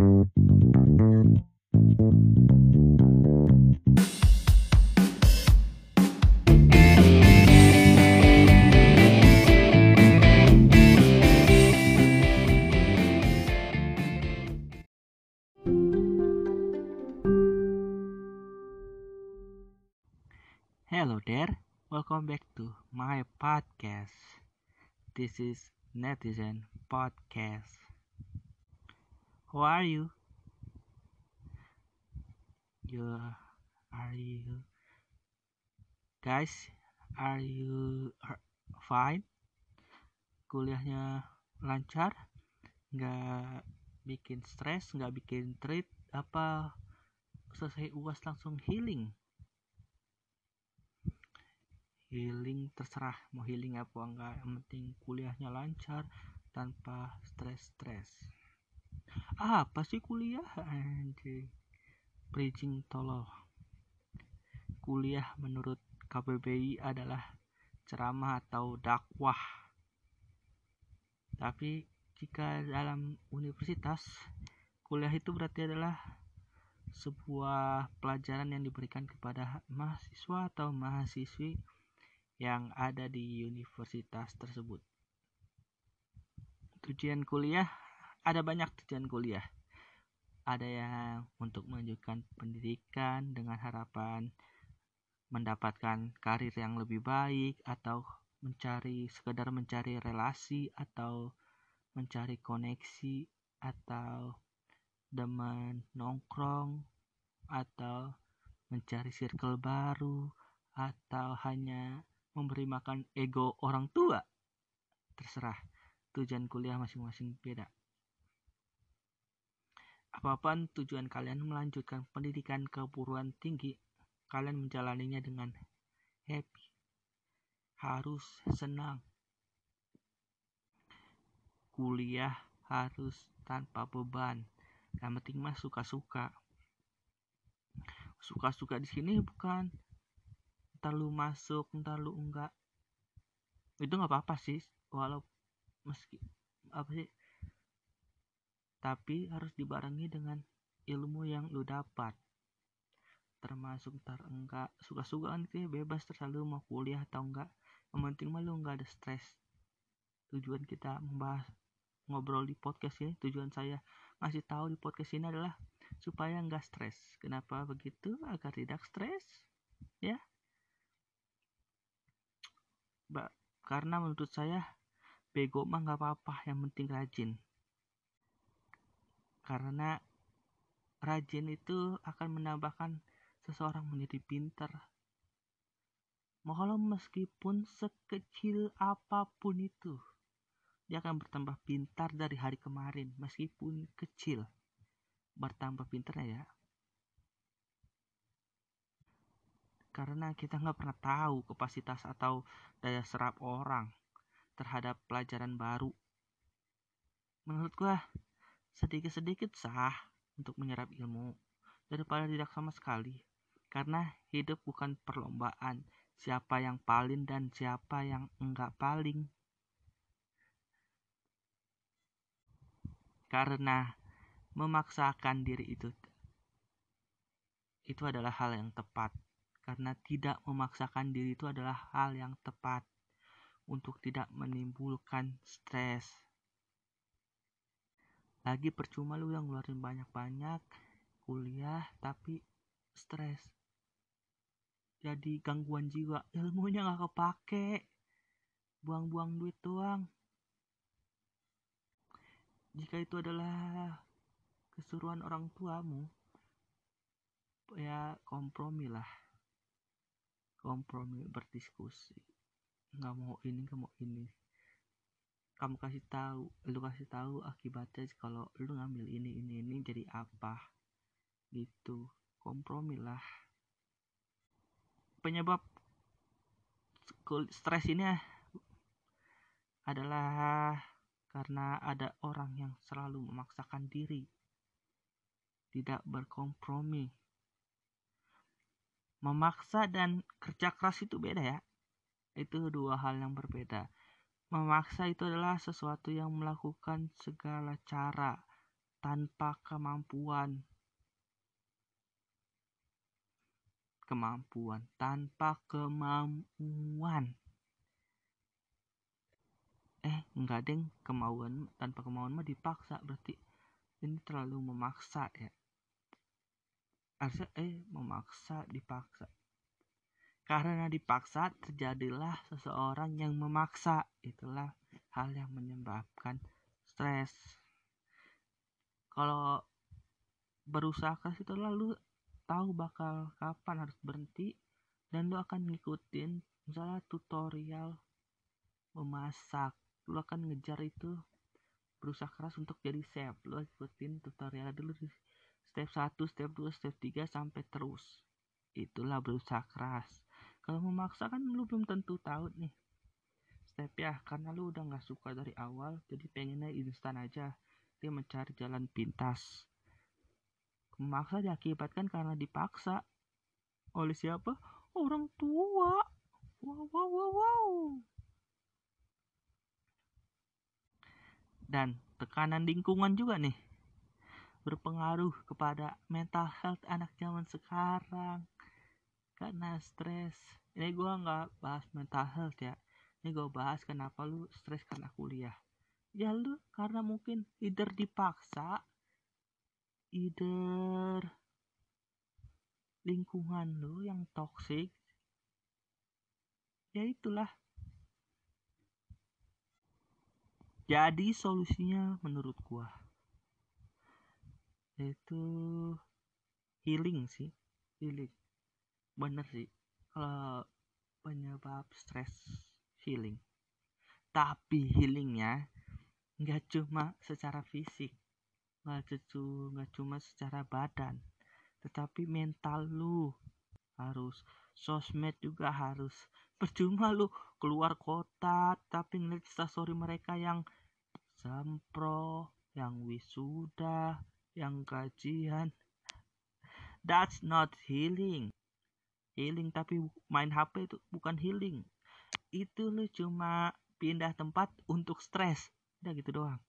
Hello there, welcome back to my podcast. This is Netizen Podcast. How are you? You are you guys? Are you fine? Kuliahnya lancar? Nggak bikin stres? Nggak bikin treat? Apa selesai uas langsung healing? healing terserah mau healing apa enggak yang penting kuliahnya lancar tanpa stres-stres ah, apa sih kuliah anjing? Bridging tolol. Kuliah menurut KBBI adalah ceramah atau dakwah. Tapi jika dalam universitas kuliah itu berarti adalah sebuah pelajaran yang diberikan kepada mahasiswa atau mahasiswi yang ada di universitas tersebut. Tujuan kuliah ada banyak tujuan kuliah. Ada yang untuk menunjukkan pendidikan dengan harapan mendapatkan karir yang lebih baik atau mencari sekedar mencari relasi atau mencari koneksi atau demen nongkrong atau mencari circle baru atau hanya memberi makan ego orang tua terserah tujuan kuliah masing-masing beda apa pun tujuan kalian melanjutkan pendidikan keburuan tinggi? Kalian menjalaninya dengan happy. Harus senang. Kuliah harus tanpa beban. Yang penting mah suka-suka. Suka-suka di sini bukan. Ntar lu masuk ntar lu enggak. Itu nggak apa-apa sih walau meski apa sih tapi harus dibarengi dengan ilmu yang lu dapat. Termasuk ntar enggak suka-suka kan bebas terlalu mau kuliah atau enggak. Yang penting mah lu enggak ada stres. Tujuan kita membahas ngobrol di podcast ini tujuan saya ngasih tahu di podcast ini adalah supaya enggak stres. Kenapa begitu? Agar tidak stres ya. Mbak, karena menurut saya bego mah nggak apa-apa yang penting rajin karena rajin itu akan menambahkan seseorang menjadi pintar walau meskipun sekecil apa pun itu dia akan bertambah pintar dari hari kemarin meskipun kecil. Bertambah pintarnya ya. Karena kita nggak pernah tahu kapasitas atau daya serap orang terhadap pelajaran baru. Menurut gua sedikit-sedikit sah untuk menyerap ilmu daripada tidak sama sekali. Karena hidup bukan perlombaan siapa yang paling dan siapa yang enggak paling. Karena memaksakan diri itu itu adalah hal yang tepat karena tidak memaksakan diri itu adalah hal yang tepat untuk tidak menimbulkan stres. Lagi percuma lu yang ngeluarin banyak-banyak kuliah tapi stres. Jadi gangguan jiwa, ilmunya gak kepake. Buang-buang duit doang. Jika itu adalah kesuruhan orang tuamu, ya kompromi lah kompromi berdiskusi nggak mau ini nggak mau ini kamu kasih tahu lu kasih tahu akibatnya kalau lu ngambil ini ini ini jadi apa? Gitu. Kompromi lah. Penyebab stres ini adalah karena ada orang yang selalu memaksakan diri tidak berkompromi. Memaksa dan kerja keras itu beda ya. Itu dua hal yang berbeda memaksa itu adalah sesuatu yang melakukan segala cara tanpa kemampuan. Kemampuan tanpa kemampuan. Eh enggak deng. Kemauan tanpa kemauan mah dipaksa berarti ini terlalu memaksa ya. Harusnya eh memaksa dipaksa karena dipaksa terjadilah seseorang yang memaksa. Itulah hal yang menyebabkan stres. Kalau berusaha keras itu lalu tahu bakal kapan harus berhenti dan lu akan ngikutin misalnya tutorial memasak. Lu akan ngejar itu berusaha keras untuk jadi chef. Lu ikutin tutorial dulu di step 1, step 2, step 3 sampai terus. Itulah berusaha keras kalau memaksa kan lu belum tentu tahu nih. Step ya karena lu udah nggak suka dari awal jadi pengennya instan aja. Dia mencari jalan pintas. Memaksa diakibatkan karena dipaksa. Oleh siapa? Orang tua. Wow wow wow wow. Dan tekanan lingkungan juga nih. Berpengaruh kepada mental health anak zaman sekarang karena stres. Ini gue nggak bahas mental health ya. Ini gue bahas kenapa lu stres karena kuliah. Ya lu karena mungkin either dipaksa either lingkungan lu yang toxic ya itulah. Jadi solusinya menurut gua yaitu healing sih healing bener sih kalau penyebab stres healing tapi healingnya nggak cuma secara fisik nggak cuma secara badan tetapi mental lu harus sosmed juga harus percuma lu keluar kota tapi ngeliat story mereka yang sempro, yang wisuda, yang kajian. That's not healing. Healing tapi main HP itu bukan healing. Itu lu cuma pindah tempat untuk stres. Udah gitu doang.